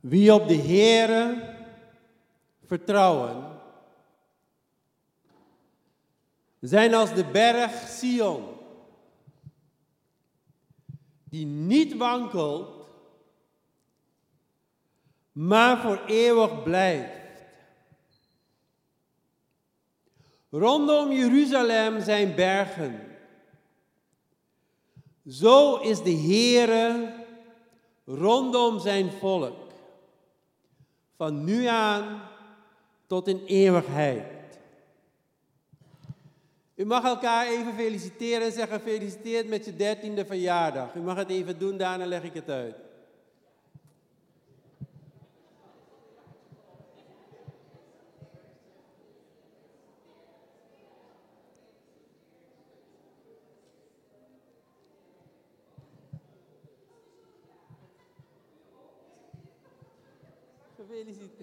Wie op de Heere vertrouwen, zijn als de berg Sion, die niet wankelt, maar voor eeuwig blijft. Rondom Jeruzalem zijn bergen. Zo is de Heere rondom zijn volk, van nu aan tot in eeuwigheid. U mag elkaar even feliciteren en zeggen gefeliciteerd met je dertiende verjaardag. U mag het even doen, daarna leg ik het uit.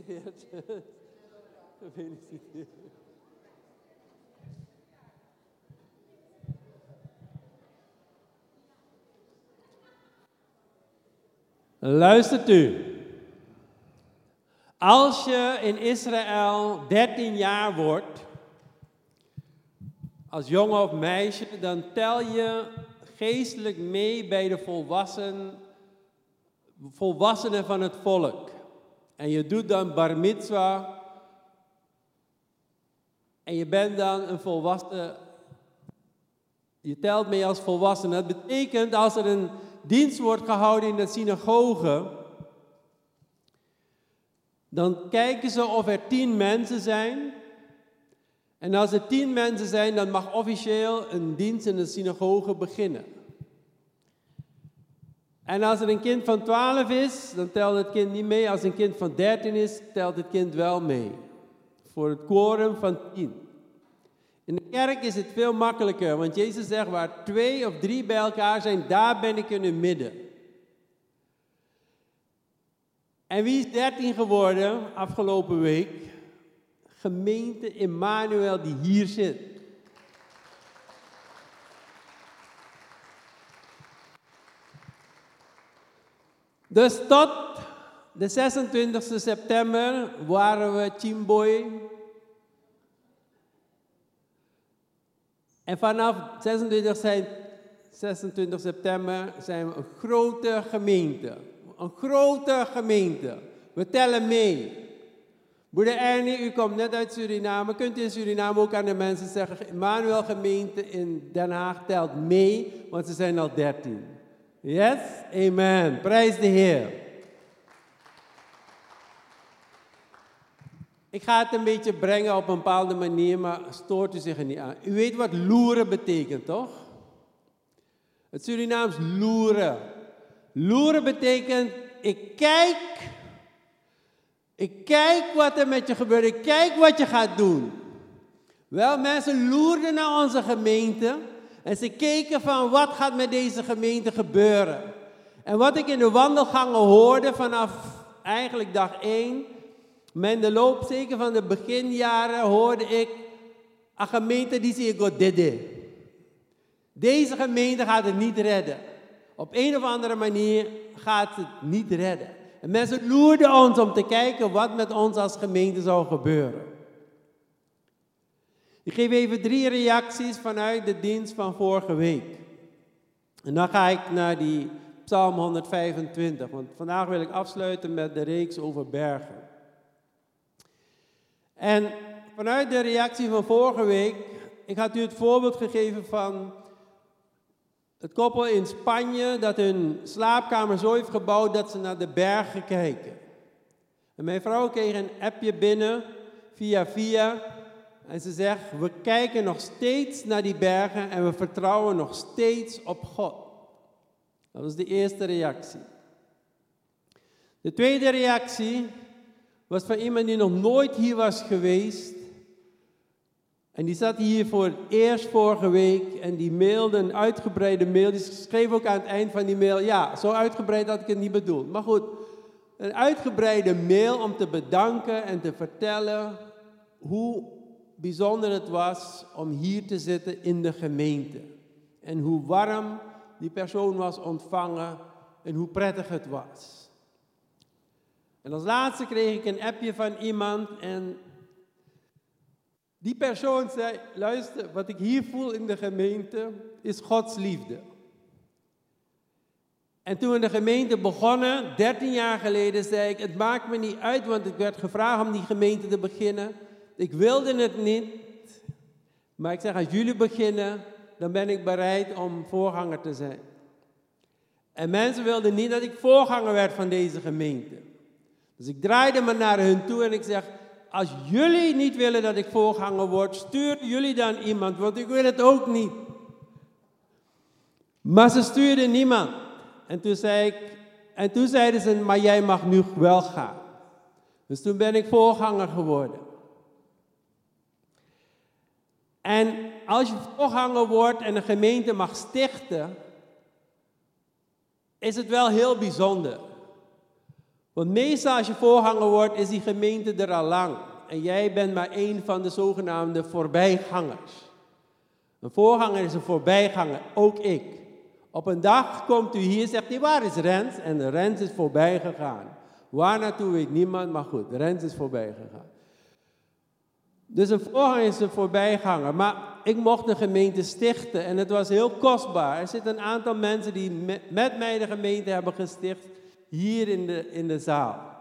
Gefeliciteerd. Gefeliciteerd. Luistert u. Als je in Israël 13 jaar wordt, als jongen of meisje, dan tel je geestelijk mee bij de volwassen, volwassenen van het volk. En je doet dan bar mitzwa. En je bent dan een volwassen. Je telt mee als volwassene. Dat betekent als er een dienst wordt gehouden in de synagoge. Dan kijken ze of er tien mensen zijn. En als er tien mensen zijn, dan mag officieel een dienst in de synagoge beginnen. En als er een kind van 12 is, dan telt het kind niet mee. Als een kind van 13 is, telt het kind wel mee. Voor het quorum van 10. In de kerk is het veel makkelijker, want Jezus zegt waar twee of drie bij elkaar zijn, daar ben ik in het midden. En wie is 13 geworden afgelopen week? Gemeente Emmanuel die hier zit. Dus tot de 26 september waren we Chimboy. En vanaf 26, zijn, 26 september zijn we een grote gemeente. Een grote gemeente. We tellen mee. Broeder Ernie, u komt net uit Suriname. Kunt u in Suriname ook aan de mensen zeggen, Emmanuel gemeente in Den Haag telt mee, want ze zijn al 13. Yes? Amen. Prijs de Heer. Ik ga het een beetje brengen op een bepaalde manier, maar stoort u zich er niet aan. U weet wat loeren betekent, toch? Het Surinaams loeren. Loeren betekent, ik kijk, ik kijk wat er met je gebeurt, ik kijk wat je gaat doen. Wel, mensen loerden naar onze gemeente en ze keken van wat gaat met deze gemeente gebeuren. En wat ik in de wandelgangen hoorde vanaf eigenlijk dag 1, met de loop zeker van de beginjaren hoorde ik, een gemeente die zie ik dit. Deze gemeente gaat het niet redden. Op een of andere manier gaat het niet redden. En mensen loerden ons om te kijken wat met ons als gemeente zou gebeuren. Ik geef even drie reacties vanuit de dienst van vorige week. En dan ga ik naar die Psalm 125, want vandaag wil ik afsluiten met de reeks over bergen. En vanuit de reactie van vorige week, ik had u het voorbeeld gegeven van het koppel in Spanje dat hun slaapkamer zo heeft gebouwd dat ze naar de bergen kijken. En mijn vrouw kreeg een appje binnen via via en ze zegt, we kijken nog steeds naar die bergen en we vertrouwen nog steeds op God. Dat was de eerste reactie. De tweede reactie was van iemand die nog nooit hier was geweest. En die zat hier voor het eerst vorige week en die mailde een uitgebreide mail. Die schreef ook aan het eind van die mail, ja, zo uitgebreid had ik het niet bedoeld. Maar goed, een uitgebreide mail om te bedanken en te vertellen hoe bijzonder het was om hier te zitten in de gemeente. En hoe warm die persoon was ontvangen en hoe prettig het was. En als laatste kreeg ik een appje van iemand en die persoon zei, luister, wat ik hier voel in de gemeente is Gods liefde. En toen we de gemeente begonnen, 13 jaar geleden, zei ik, het maakt me niet uit, want ik werd gevraagd om die gemeente te beginnen. Ik wilde het niet, maar ik zeg, als jullie beginnen, dan ben ik bereid om voorganger te zijn. En mensen wilden niet dat ik voorganger werd van deze gemeente. Dus ik draaide me naar hun toe en ik zeg, als jullie niet willen dat ik voorganger word, stuur jullie dan iemand, want ik wil het ook niet. Maar ze stuurden niemand. En toen, zei ik, en toen zeiden ze, maar jij mag nu wel gaan. Dus toen ben ik voorganger geworden. En als je voorganger wordt en een gemeente mag stichten, is het wel heel bijzonder. Want meestal als je voorganger wordt, is die gemeente er al lang. En jij bent maar een van de zogenaamde voorbijgangers. Een voorganger is een voorbijganger, ook ik. Op een dag komt u hier, zegt hij, waar is Rens? En Rens is voorbij gegaan. Waar naartoe weet niemand, maar goed, Rens is voorbij gegaan. Dus een voorganger is een voorbijganger. Maar ik mocht een gemeente stichten en het was heel kostbaar. Er zitten een aantal mensen die met mij de gemeente hebben gesticht hier in de, in de zaal.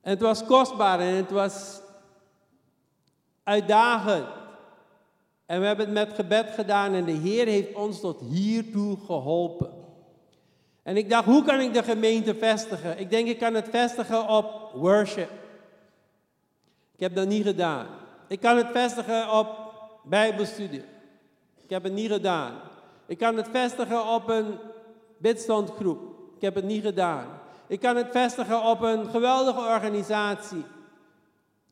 En het was kostbaar en het was uitdagend. En we hebben het met gebed gedaan en de Heer heeft ons tot hiertoe geholpen. En ik dacht, hoe kan ik de gemeente vestigen? Ik denk, ik kan het vestigen op worship. Ik heb dat niet gedaan. Ik kan het vestigen op Bijbelstudie. Ik heb het niet gedaan. Ik kan het vestigen op een bidstandgroep. Ik heb het niet gedaan. Ik kan het vestigen op een geweldige organisatie.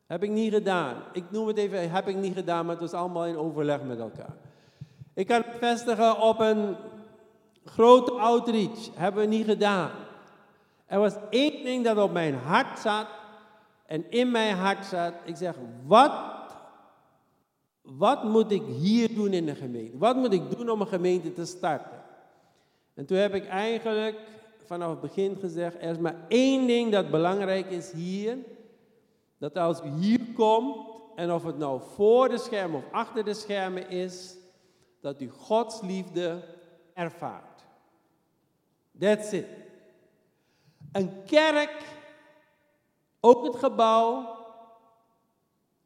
Heb ik niet gedaan. Ik noem het even, heb ik niet gedaan, maar het was allemaal in overleg met elkaar. Ik kan het vestigen op een grote outreach. Hebben we niet gedaan. Er was één ding dat op mijn hart zat. En in mijn hart zat. Ik zeg, wat, wat moet ik hier doen in de gemeente? Wat moet ik doen om een gemeente te starten? En toen heb ik eigenlijk vanaf het begin gezegd, er is maar één ding dat belangrijk is hier. Dat als u hier komt, en of het nou voor de schermen of achter de schermen is, dat u Gods liefde ervaart. That's it. Een kerk, ook het gebouw,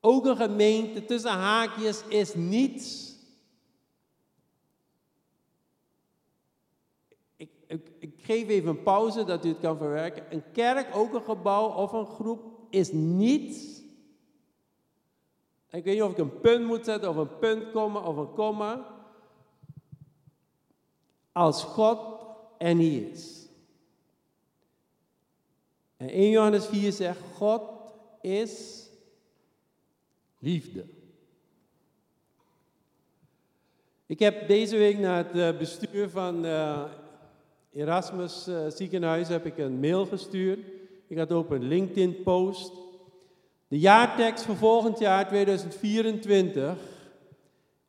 ook een gemeente tussen haakjes is niets ik, ik geef even een pauze dat u het kan verwerken. Een kerk, ook een gebouw of een groep, is niets. Ik weet niet of ik een punt moet zetten, of een punt komma, of een komma. Als God er niet is. En 1 Johannes 4 zegt, God is liefde. Ik heb deze week naar het eh, bestuur van uh, Erasmus uh, ziekenhuis heb ik een mail gestuurd. Ik had ook een LinkedIn post. De jaartekst voor volgend jaar 2024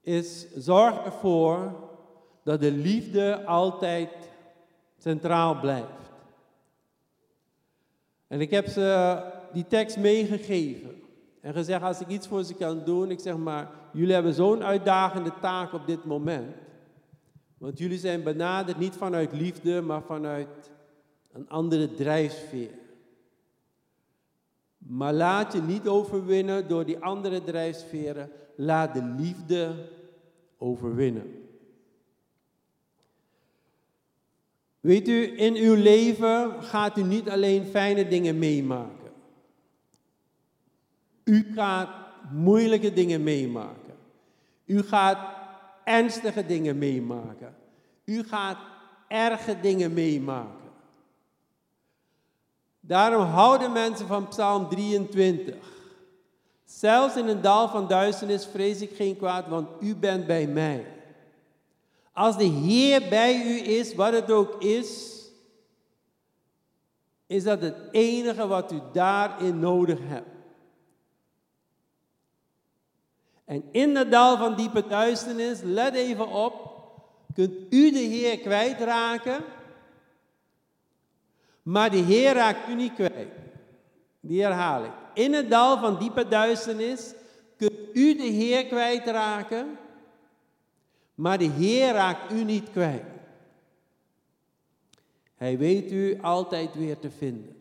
is zorg ervoor dat de liefde altijd centraal blijft. En ik heb ze die tekst meegegeven en gezegd als ik iets voor ze kan doen, ik zeg maar, jullie hebben zo'n uitdagende taak op dit moment. Want jullie zijn benaderd niet vanuit liefde, maar vanuit een andere drijfveer. Maar laat je niet overwinnen door die andere drijfsferen. Laat de liefde overwinnen. Weet u, in uw leven gaat u niet alleen fijne dingen meemaken. U gaat moeilijke dingen meemaken. U gaat ernstige dingen meemaken. U gaat erge dingen meemaken. Daarom houden mensen van Psalm 23. Zelfs in een dal van duisternis vrees ik geen kwaad, want u bent bij mij. Als de Heer bij u is, wat het ook is, is dat het enige wat u daarin nodig hebt. En in het dal van diepe duisternis, let even op, kunt u de Heer kwijtraken, maar de Heer raakt u niet kwijt. Die herhaal ik. In het dal van diepe duisternis kunt u de Heer kwijtraken, maar de Heer raakt u niet kwijt. Hij weet u altijd weer te vinden.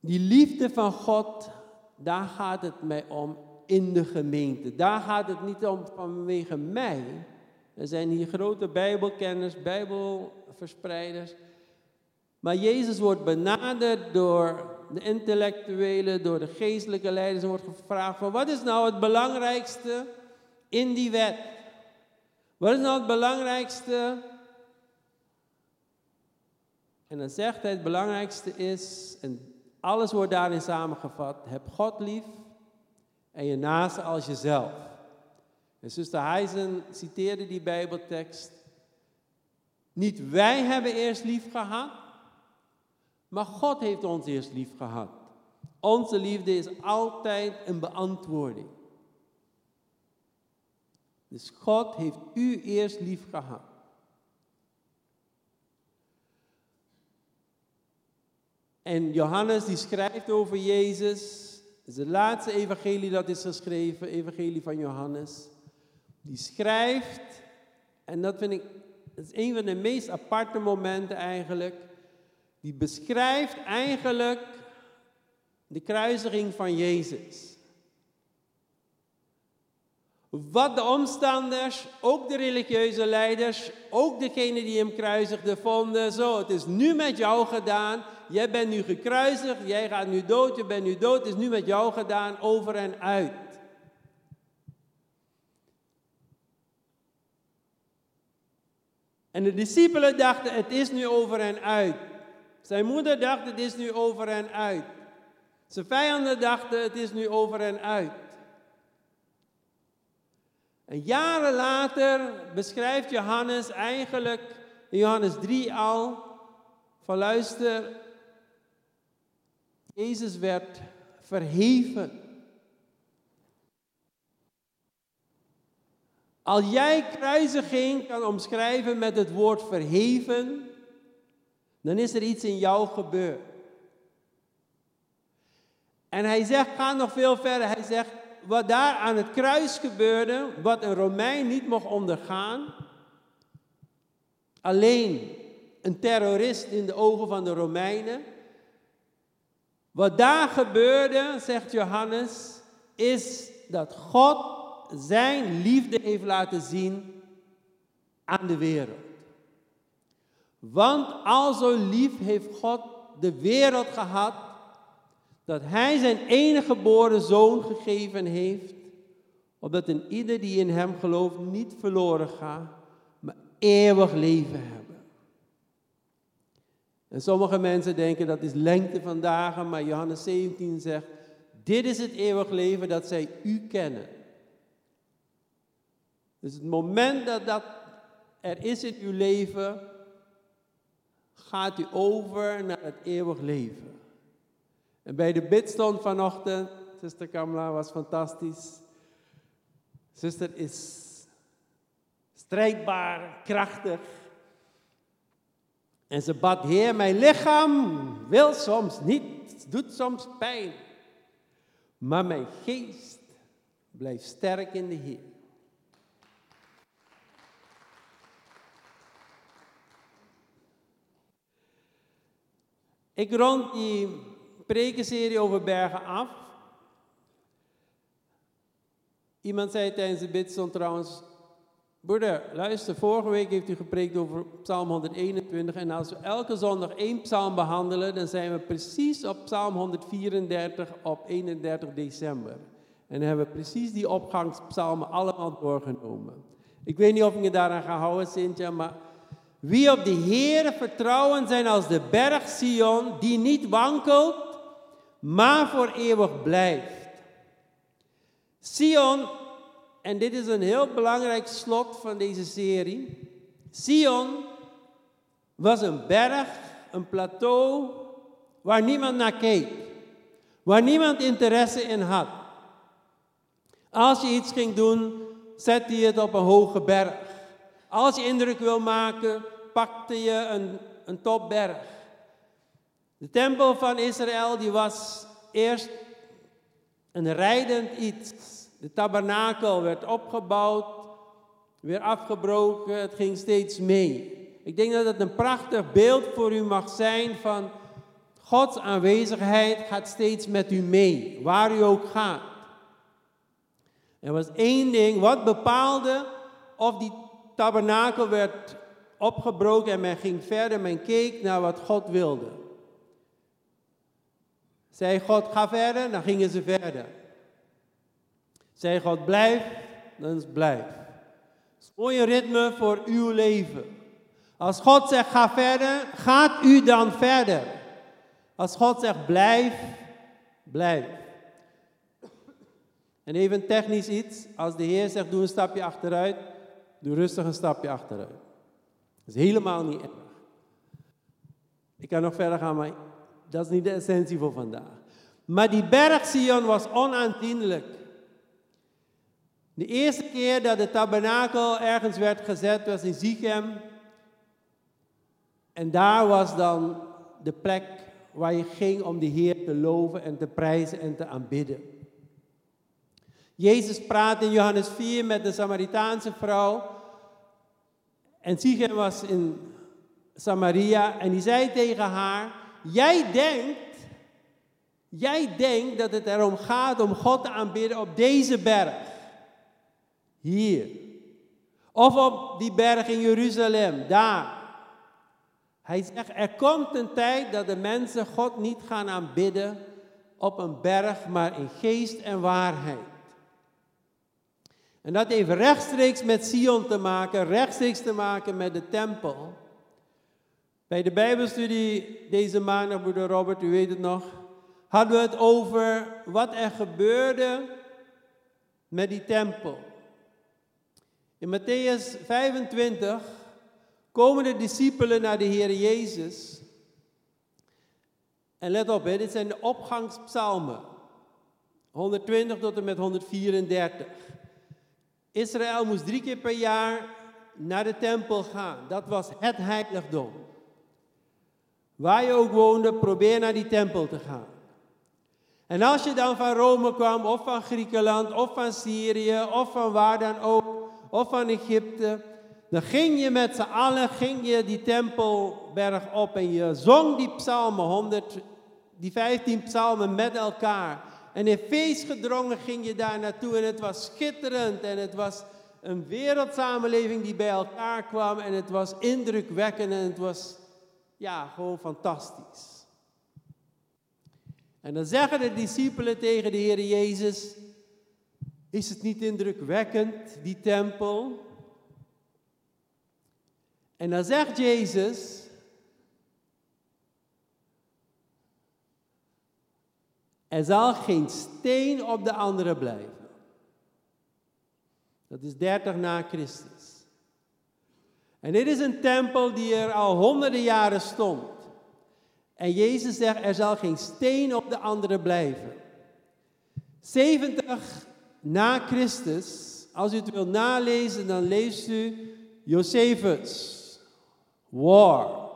Die liefde van God, daar gaat het mij om in de gemeente. Daar gaat het niet om vanwege mij. Er zijn hier grote Bijbelkenners, Bijbelverspreiders. Maar Jezus wordt benaderd door de intellectuelen, door de geestelijke leiders. Er wordt gevraagd van wat is nou het belangrijkste in die wet? Wat is nou het belangrijkste? En dan zegt hij het belangrijkste is, en alles wordt daarin samengevat, heb God lief en je naaste als jezelf. En zuster Heisen citeerde die Bijbeltekst. Niet wij hebben eerst lief gehad, maar God heeft ons eerst lief gehad. Onze liefde is altijd een beantwoording. Dus God heeft u eerst lief gehad. En Johannes die schrijft over Jezus. Het is het laatste evangelie dat is geschreven, evangelie van Johannes. Die schrijft, en dat vind ik, dat is een van de meest aparte momenten eigenlijk die beschrijft eigenlijk de kruisiging van Jezus. Wat de omstanders, ook de religieuze leiders, ook degenen die hem kruisigden, vonden. Zo, het is nu met jou gedaan. Jij bent nu gekruisigd, jij gaat nu dood, je bent nu dood. Het is nu met jou gedaan, over en uit. En de discipelen dachten, het is nu over en uit. Zijn moeder dacht, het is nu over en uit. Zijn vijanden dachten, het is nu over en uit. En jaren later beschrijft Johannes eigenlijk, in Johannes 3 al, van luister, Jezus werd verheven. Als jij kruisiging kan omschrijven met het woord verheven, dan is er iets in jou gebeurd. En hij zegt, ga nog veel verder. Hij zegt, wat daar aan het kruis gebeurde, wat een Romein niet mocht ondergaan, alleen een terrorist in de ogen van de Romeinen. Wat daar gebeurde, zegt Johannes, is dat God zijn liefde heeft laten zien aan de wereld. Want al zo lief heeft God de wereld gehad, dat Hij zijn enige geboren zoon gegeven heeft, opdat een ieder die in Hem gelooft niet verloren gaat, maar eeuwig leven hebben. En sommige mensen denken dat is lengte van dagen, maar Johannes 17 zegt, dit is het eeuwig leven dat zij u kennen. Dus het moment dat dat er is in uw leven, gaat u over naar het eeuwig leven. En bij de bidstond vanochtend, zuster Kamla was fantastisch. Zuster is strijdbaar, krachtig. En ze bad, Heer, mijn lichaam wil soms niet, doet soms pijn. Maar mijn geest blijft sterk in de Heer. Ik rond die prekenserie over bergen af. Iemand zei tijdens de bidstond trouwens, broeder, luister, vorige week heeft u gepreekt over Psalm 121 en als we elke zondag één psalm behandelen, dan zijn we precies op Psalm 134 op 31 december. En dan hebben we precies die opgangspsalmen allemaal doorgenomen. Ik weet niet of je daaraan ga houden, Cynthia, maar wie op de Heer vertrouwen zijn als de berg Sion, die niet wankelt, maar voor eeuwig blijft. Sion, en dit is een heel belangrijk slot van deze serie. Sion was een berg, een plateau, waar niemand naar keek. Waar niemand interesse in had. Als je iets ging doen, zette je het op een hoge berg. Als je indruk wil maken, pakte je een, een topberg. De tempel van Israël die was eerst een rijdend iets. De tabernakel werd opgebouwd, weer afgebroken, het ging steeds mee. Ik denk dat het een prachtig beeld voor u mag zijn van Gods aanwezigheid gaat steeds met u mee, waar u ook gaat. Er was één ding, wat bepaalde of die tabernakel werd opgebroken en men ging verder, men keek naar wat God wilde. Zei God, ga verder, dan gingen ze verder. Zei God, blijf, dan is blijf. Het een ritme voor uw leven. Als God zegt, ga verder, gaat u dan verder. Als God zegt, blijf, blijf. En even technisch iets, als de Heer zegt, doe een stapje achteruit, doe rustig een stapje achteruit. Dat is helemaal niet erg. Ik kan nog verder gaan, maar dat is niet de essentie voor vandaag. Maar die berg Sion was onaanzienlijk. De eerste keer dat de tabernakel ergens werd gezet was in Zichem. En daar was dan de plek waar je ging om de Heer te loven en te prijzen en te aanbidden. Jezus praat in Johannes 4 met de Samaritaanse vrouw. En Sichem was in Samaria en die zei tegen haar: Jij denkt, jij denkt dat het erom gaat om God te aanbidden op deze berg. Hier. Of op die berg in Jeruzalem, daar. Hij zegt, er komt een tijd dat de mensen God niet gaan aanbidden op een berg, maar in geest en waarheid. En dat heeft rechtstreeks met Sion te maken, rechtstreeks te maken met de tempel. Bij de Bijbelstudie deze maandag, broeder Robert, u weet het nog, hadden we het over wat er gebeurde met die tempel. In Matthäus 25 komen de discipelen naar de Heer Jezus. En let op, dit zijn de opgangspsalmen. 120 tot en met 134. Israël moest drie keer per jaar naar de tempel gaan. Dat was het heiligdom. Waar je ook woonde, probeer naar die tempel te gaan. En als je dan van Rome kwam, of van Griekenland, of van Syrië, of van waar dan ook, of van Egypte, dan ging je met z'n allen, ging je die tempelberg op en je zong die psalmen, 100, die 15 psalmen met elkaar. En in feest gedrongen ging je daar naartoe en het was schitterend en het was een wereldsamenleving die bij elkaar kwam en het was indrukwekkend en het was ja, gewoon fantastisch. En dan zeggen de discipelen tegen de Heer Jezus, is het niet indrukwekkend, die tempel? En dan zegt Jezus, er zal geen steen op de andere blijven. Dat is 30 na Christus. En dit is een tempel die er al honderden jaren stond. En Jezus zegt, er zal geen steen op de andere blijven. 70 na Christus, als u het wilt nalezen, dan leest u Josephus. War.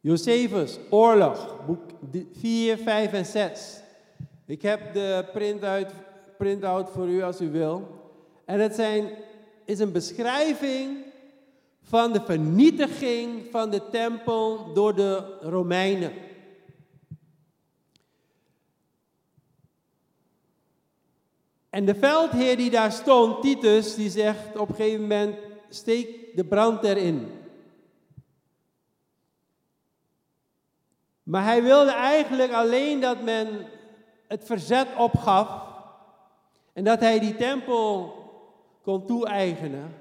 Josephus, oorlog, boek 4, 5 en 6. Ik heb de printout, printout voor u als u wil. En het zijn, is een beschrijving van de vernietiging van de tempel door de Romeinen. En de veldheer die daar stond, Titus, die zegt op een gegeven moment, steek de brand erin. Maar hij wilde eigenlijk alleen dat men het verzet opgaf en dat hij die tempel kon toe-eigenen.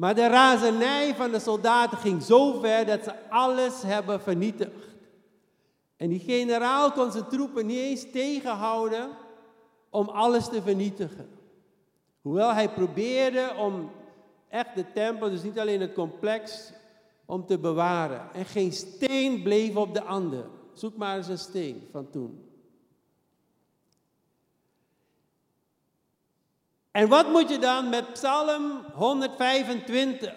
Maar de razernij van de soldaten ging zo ver dat ze alles hebben vernietigd. En die generaal kon zijn troepen niet eens tegenhouden om alles te vernietigen. Hoewel hij probeerde om echt de tempel, dus niet alleen het complex, om te bewaren. En geen steen bleef op de ander. Zoek maar eens een steen van toen. En wat moet je dan met Psalm 125?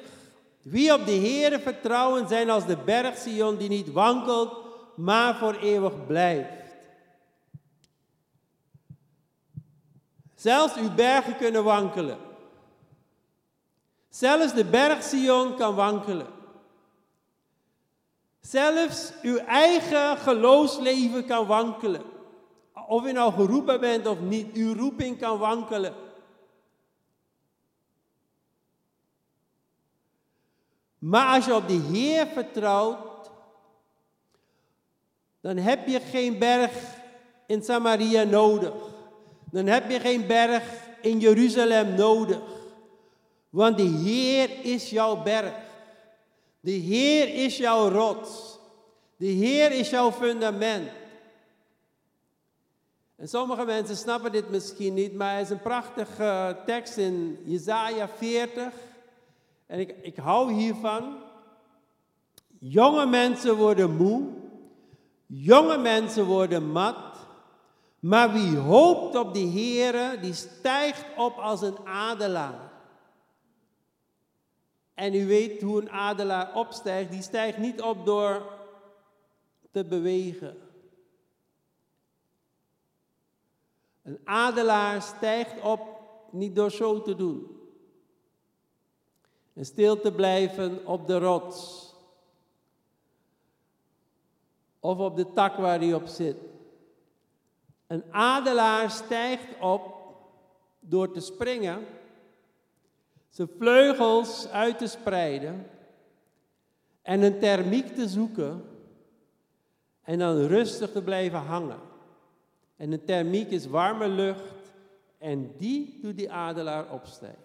Wie op de Heere vertrouwen zijn als de berg Sion die niet wankelt, maar voor eeuwig blijft. Zelfs uw bergen kunnen wankelen. Zelfs de berg Sion kan wankelen. Zelfs uw eigen geloofsleven kan wankelen. Of u nou geroepen bent of niet, uw roeping kan wankelen. Maar als je op de Heer vertrouwt, dan heb je geen berg in Samaria nodig. Dan heb je geen berg in Jeruzalem nodig. Want de Heer is jouw berg. De Heer is jouw rots. De Heer is jouw fundament. En sommige mensen snappen dit misschien niet, maar het is een prachtige tekst in Jesaja 40. En ik, ik hou hiervan. Jonge mensen worden moe. Jonge mensen worden mat. Maar wie hoopt op de Heer, die stijgt op als een adelaar. En u weet hoe een adelaar opstijgt. Die stijgt niet op door te bewegen. Een adelaar stijgt op niet door zo te doen. En stil te blijven op de rots. Of op de tak waar hij op zit. Een adelaar stijgt op door te springen, zijn vleugels uit te spreiden en een thermiek te zoeken en dan rustig te blijven hangen. En een thermiek is warme lucht en die doet die adelaar opstijgen.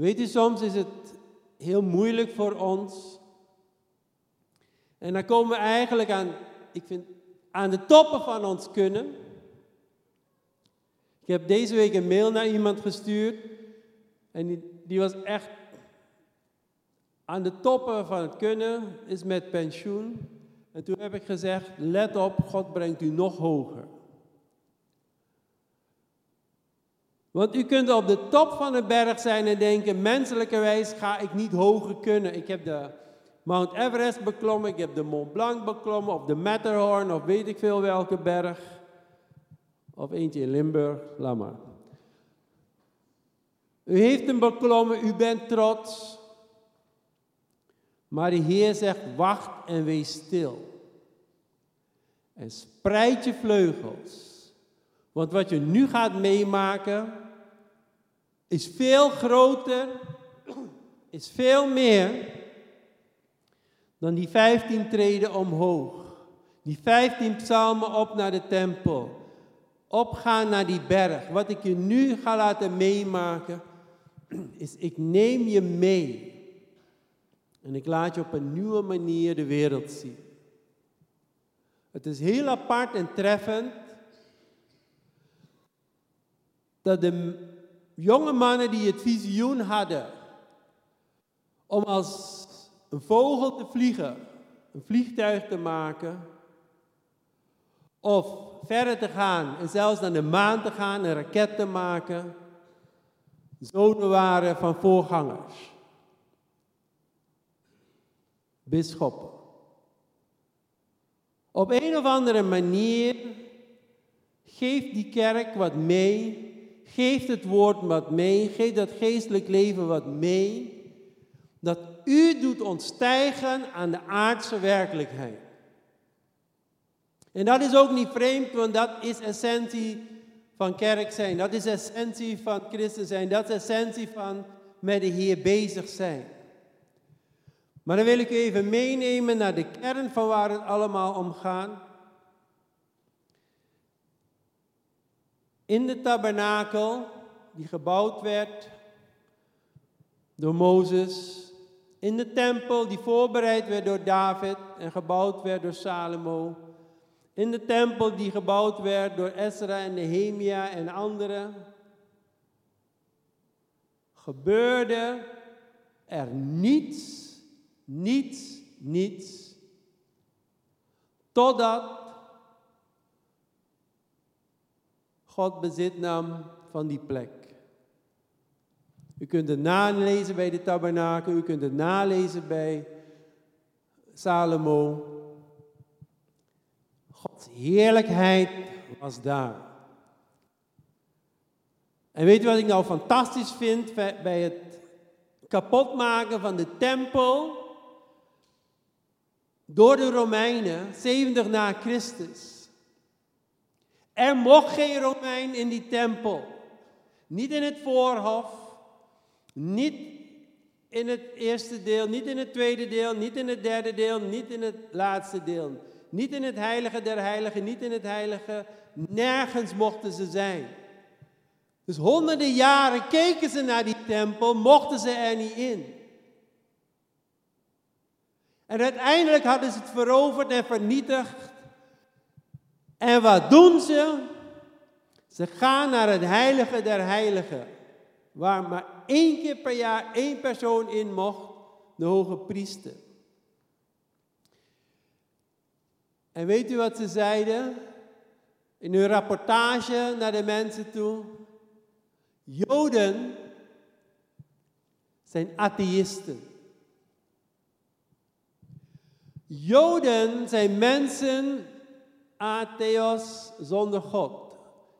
Weet u, soms is het heel moeilijk voor ons. En dan komen we eigenlijk aan, ik vind, aan de toppen van ons kunnen. Ik heb deze week een mail naar iemand gestuurd. En die, die was echt aan de toppen van het kunnen, is met pensioen. En toen heb ik gezegd, let op, God brengt u nog hoger. Want u kunt op de top van de berg zijn en denken, menselijkerwijs ga ik niet hoger kunnen. Ik heb de Mount Everest beklommen, ik heb de Mont Blanc beklommen, of de Matterhorn, of weet ik veel welke berg. Of eentje in Limburg, laat maar. U heeft hem beklommen, u bent trots. Maar de Heer zegt, wacht en wees stil. En spreid je vleugels. Want wat je nu gaat meemaken, is veel groter, is veel meer dan die 15 treden omhoog. Die 15 psalmen op naar de tempel. Opgaan naar die berg. Wat ik je nu ga laten meemaken, is ik neem je mee. En ik laat je op een nieuwe manier de wereld zien. Het is heel apart en treffend dat de jonge mannen die het visioen hadden om als een vogel te vliegen, een vliegtuig te maken, of verder te gaan en zelfs naar de maan te gaan, een raket te maken, zonen waren van voorgangers, bisschoppen. Op een of andere manier geeft die kerk wat mee Geef het woord wat mee, geef dat geestelijk leven wat mee, dat u doet ontstijgen aan de aardse werkelijkheid. En dat is ook niet vreemd, want dat is essentie van kerk zijn. Dat is essentie van christen zijn. Dat is essentie van met de Heer bezig zijn. Maar dan wil ik u even meenemen naar de kern van waar het allemaal om gaat. In de tabernakel die gebouwd werd door Mozes, in de tempel die voorbereid werd door David en gebouwd werd door Salomo, in de tempel die gebouwd werd door Ezra en Nehemia en anderen, gebeurde er niets, niets, niets, totdat God bezit nam van die plek. U kunt het nalezen bij de tabernakel, u kunt het nalezen bij Salomo. Gods heerlijkheid was daar. En weet u wat ik nou fantastisch vind bij het kapotmaken van de tempel door de Romeinen, 70 na Christus? Er mocht geen Romein in die tempel. Niet in het voorhof, niet in het eerste deel, niet in het tweede deel, niet in het derde deel, niet in het laatste deel. Niet in het heilige der heiligen, niet in het heilige. Nergens mochten ze zijn. Dus honderden jaren keken ze naar die tempel, mochten ze er niet in. En uiteindelijk hadden ze het veroverd en vernietigd. En wat doen ze? Ze gaan naar het heilige der heiligen, waar maar één keer per jaar één persoon in mocht, de hoge priester. En weet u wat ze zeiden? In hun rapportage naar de mensen toe. Joden zijn atheïsten. Joden zijn mensen, atheos, zonder God.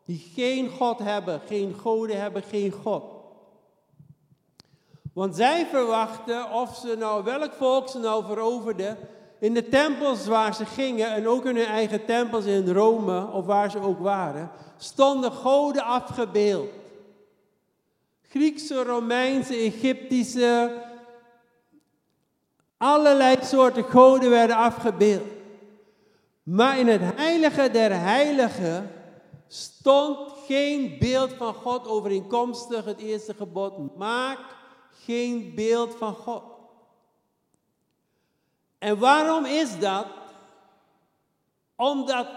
Die geen God hebben, geen goden hebben, geen God. Want zij verwachten, of ze nou, welk volk ze nou veroverden, in de tempels waar ze gingen, en ook in hun eigen tempels in Rome, of waar ze ook waren, stonden goden afgebeeld. Griekse, Romeinse, Egyptische, allerlei soorten goden werden afgebeeld. Maar in het heilige der heiligen stond geen beeld van God overeenkomstig het eerste gebod. Maak geen beeld van God. En waarom is dat? Omdat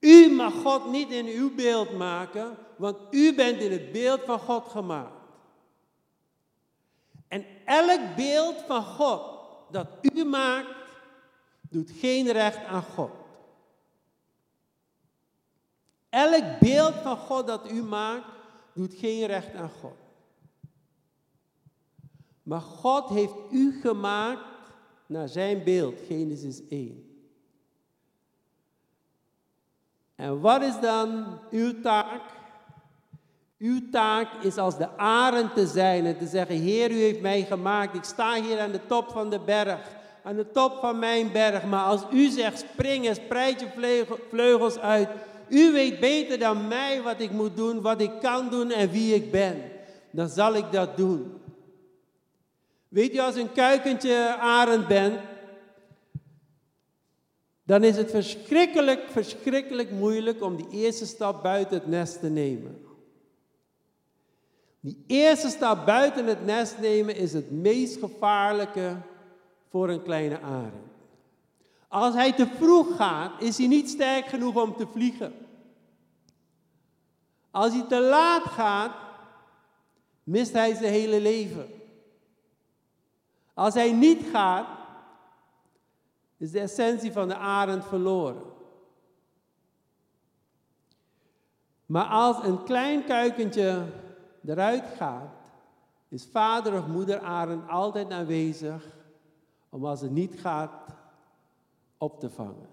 u mag God niet in uw beeld maken, want u bent in het beeld van God gemaakt. En elk beeld van God dat u maakt, doet geen recht aan God. Elk beeld van God dat u maakt, doet geen recht aan God. Maar God heeft u gemaakt naar zijn beeld, Genesis 1. En wat is dan uw taak? Uw taak is als de arend te zijn en te zeggen, Heer, u heeft mij gemaakt. Ik sta hier aan de top van de berg, aan de top van mijn berg. Maar als u zegt, spring en spreid je vleugels uit. U weet beter dan mij wat ik moet doen, wat ik kan doen en wie ik ben. Dan zal ik dat doen. Weet je, als een kuikentje arend bent, dan is het verschrikkelijk, verschrikkelijk moeilijk om die eerste stap buiten het nest te nemen. Die eerste stap buiten het nest nemen is het meest gevaarlijke voor een kleine arend. Als hij te vroeg gaat, is hij niet sterk genoeg om te vliegen. Als hij te laat gaat, mist hij zijn hele leven. Als hij niet gaat, is de essentie van de arend verloren. Maar als een klein kuikentje eruit gaat, is vader of moeder arend altijd aanwezig om als het niet gaat op te vangen.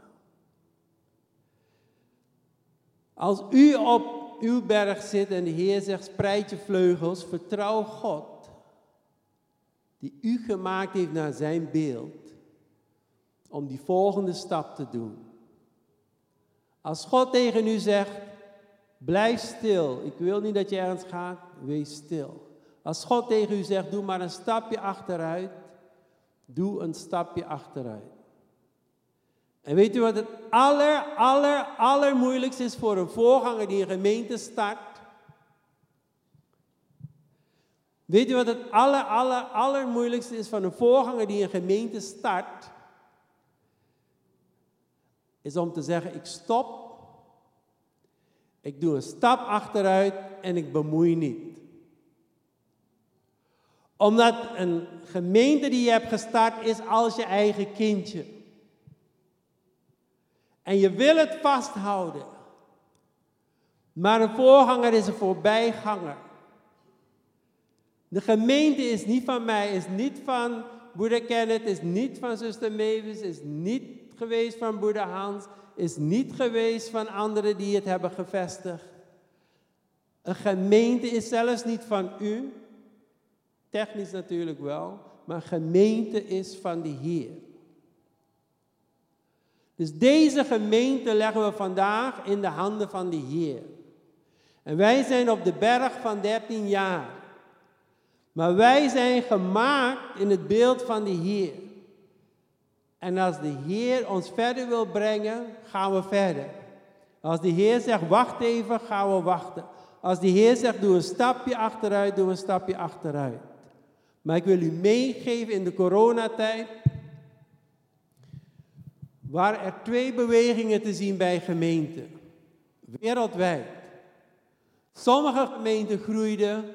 Als u op uw berg zit en de Heer zegt, spreid je vleugels, vertrouw God, die u gemaakt heeft naar zijn beeld, om die volgende stap te doen. Als God tegen u zegt, blijf stil, ik wil niet dat je ergens gaat, wees stil. Als God tegen u zegt, doe maar een stapje achteruit, doe een stapje achteruit. En weet u wat het aller, aller, allermoeilijkste is voor een voorganger die een gemeente start? Weet u wat het aller, aller, allermoeilijkste is van een voorganger die een gemeente start? Is om te zeggen, ik stop, ik doe een stap achteruit en ik bemoei niet. Omdat een gemeente die je hebt gestart is als je eigen kindje. En je wil het vasthouden. Maar een voorganger is een voorbijganger. De gemeente is niet van mij, is niet van broeder Kenneth, is niet van zuster Mavis, is niet geweest van broeder Hans, is niet geweest van anderen die het hebben gevestigd. Een gemeente is zelfs niet van u, technisch natuurlijk wel, maar een gemeente is van de Heer. Dus deze gemeente leggen we vandaag in de handen van de Heer. En wij zijn op de berg van 13 jaar. Maar wij zijn gemaakt in het beeld van de Heer. En als de Heer ons verder wil brengen, gaan we verder. Als de Heer zegt, wacht even, gaan we wachten. Als de Heer zegt, doe een stapje achteruit, doe een stapje achteruit. Maar ik wil u meegeven in de coronatijd, waren er twee bewegingen te zien bij gemeenten. Wereldwijd. Sommige gemeenten groeiden,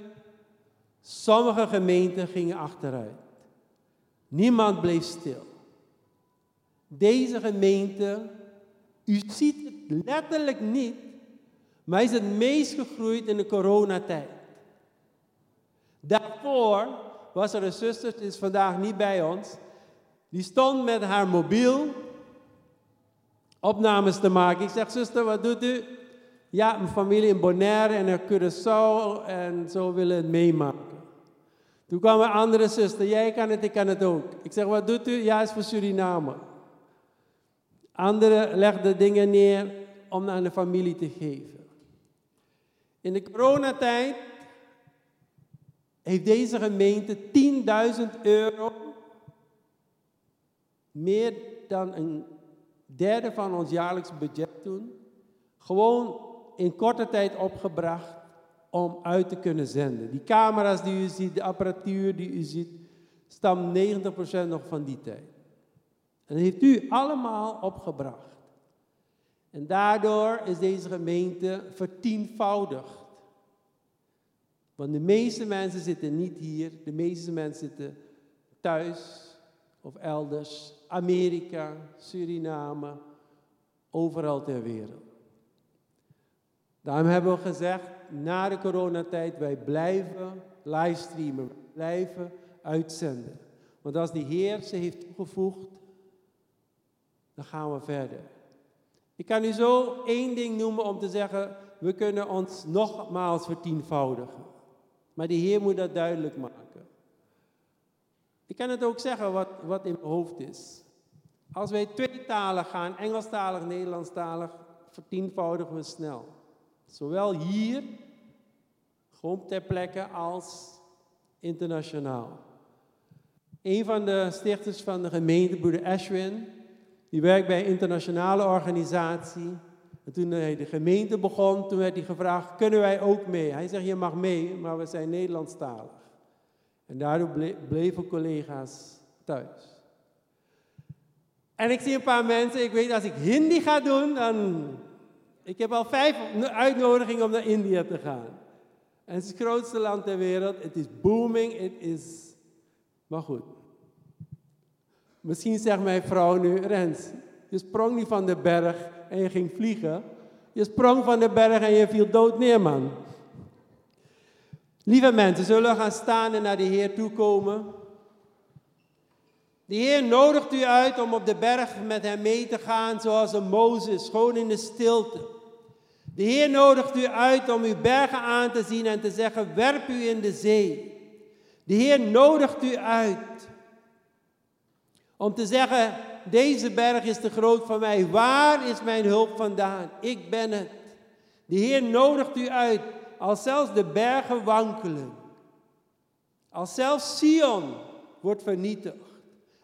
sommige gemeenten gingen achteruit. Niemand bleef stil. Deze gemeente, u ziet het letterlijk niet, maar is het meest gegroeid in de coronatijd. Daarvoor was er een zuster, die is vandaag niet bij ons, die stond met haar mobiel opnames te maken. Ik zeg, zuster, wat doet u? Ja, mijn familie in Bonaire en in Curaçao en zo willen het meemaken. Toen kwam een andere zuster, jij kan het, ik kan het ook. Ik zeg, wat doet u? Ja, is voor Suriname. Anderen legden dingen neer om aan de familie te geven. In de coronatijd heeft deze gemeente 10.000 euro, meer dan een derde van ons jaarlijks budget toen, gewoon in korte tijd opgebracht om uit te kunnen zenden. Die camera's die u ziet, de apparatuur die u ziet, stamt 90% nog van die tijd. En dat heeft u allemaal opgebracht. En daardoor is deze gemeente vertienvoudigd. Want de meeste mensen zitten niet hier, de meeste mensen zitten thuis of elders, Amerika, Suriname, overal ter wereld. Daarom hebben we gezegd, na de coronatijd, wij blijven livestreamen, blijven uitzenden. Want als de Heer ze heeft toegevoegd, dan gaan we verder. Ik kan u zo één ding noemen om te zeggen, we kunnen ons nogmaals vertienvoudigen. Maar de Heer moet dat duidelijk maken. Ik kan het ook zeggen wat, wat in mijn hoofd is. Als wij twee talen gaan, Engelstalig, Nederlandstalig, vertienvoudigen we snel. Zowel hier, gewoon ter plekke, als internationaal. Een van de stichters van de gemeente, broeder Ashwin, die werkt bij een internationale organisatie. En toen hij de gemeente begon, toen werd hij gevraagd, kunnen wij ook mee? Hij zegt, je mag mee, maar we zijn Nederlandstalig. En daardoor bleven collega's thuis. En ik zie een paar mensen, ik weet als ik Hindi ga doen, dan... Ik heb al vijf uitnodigingen om naar India te gaan. En het is het grootste land ter wereld. Het is booming, het is... Maar goed. Misschien zegt mijn vrouw nu, Rens, je sprong niet van de berg en je ging vliegen. Je sprong van de berg en je viel dood neer, man. Lieve mensen, zullen we gaan staan en naar de Heer toe komen? De Heer nodigt u uit om op de berg met hem mee te gaan, zoals een Mozes, gewoon in de stilte. De Heer nodigt u uit om uw bergen aan te zien en te zeggen, werp u in de zee. De Heer nodigt u uit om te zeggen, deze berg is te groot voor mij. Waar is mijn hulp vandaan? Ik ben het. De Heer nodigt u uit als zelfs de bergen wankelen, als zelfs Sion wordt vernietigd,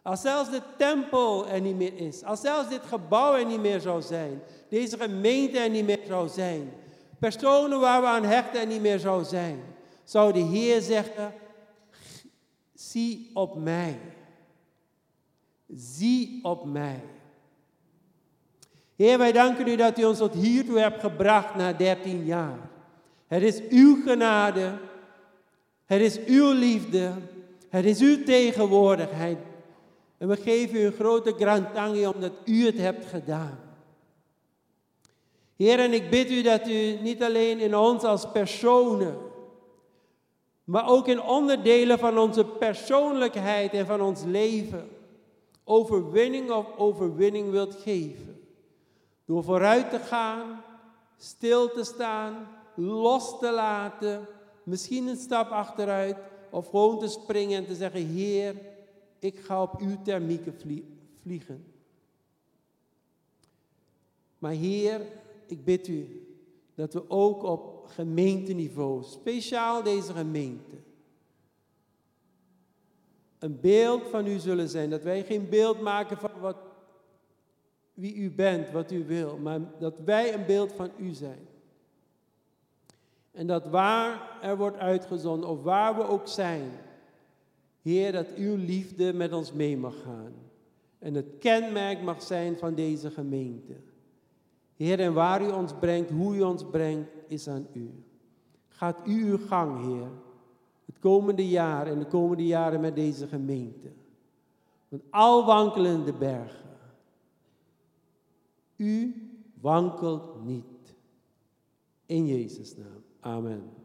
als zelfs de tempel er niet meer is, als zelfs dit gebouw er niet meer zou zijn, deze gemeente er niet meer zou zijn, personen waar we aan hechten er niet meer zou zijn, zou de Heer zeggen, zie op mij. Zie op mij. Heer, wij danken u dat u ons tot hiertoe hebt gebracht na 13 jaar. Het is uw genade. Het is uw liefde. Het is uw tegenwoordigheid. En we geven u een grote grantangi omdat u het hebt gedaan. Heer, en ik bid u dat u niet alleen in ons als personen, Maar ook in onderdelen van onze persoonlijkheid en van ons leven. Overwinning of overwinning wilt geven. Door vooruit te gaan, stil te staan, los te laten, misschien een stap achteruit of gewoon te springen en te zeggen, Heer, ik ga op uw thermieken vliegen. Maar Heer, ik bid u dat we ook op gemeenteniveau, speciaal deze gemeente, een beeld van u zullen zijn. Dat wij geen beeld maken van wat, wie u bent, wat u wil, maar dat wij een beeld van u zijn. En dat waar er wordt uitgezonden, of waar we ook zijn, Heer, dat uw liefde met ons mee mag gaan. En het kenmerk mag zijn van deze gemeente. Heer, en waar u ons brengt, hoe u ons brengt, is aan u. Gaat u uw gang, Heer, het komende jaar en de komende jaren met deze gemeente. Want al wankelende bergen, u wankelt niet. In Jezus' naam. Amen.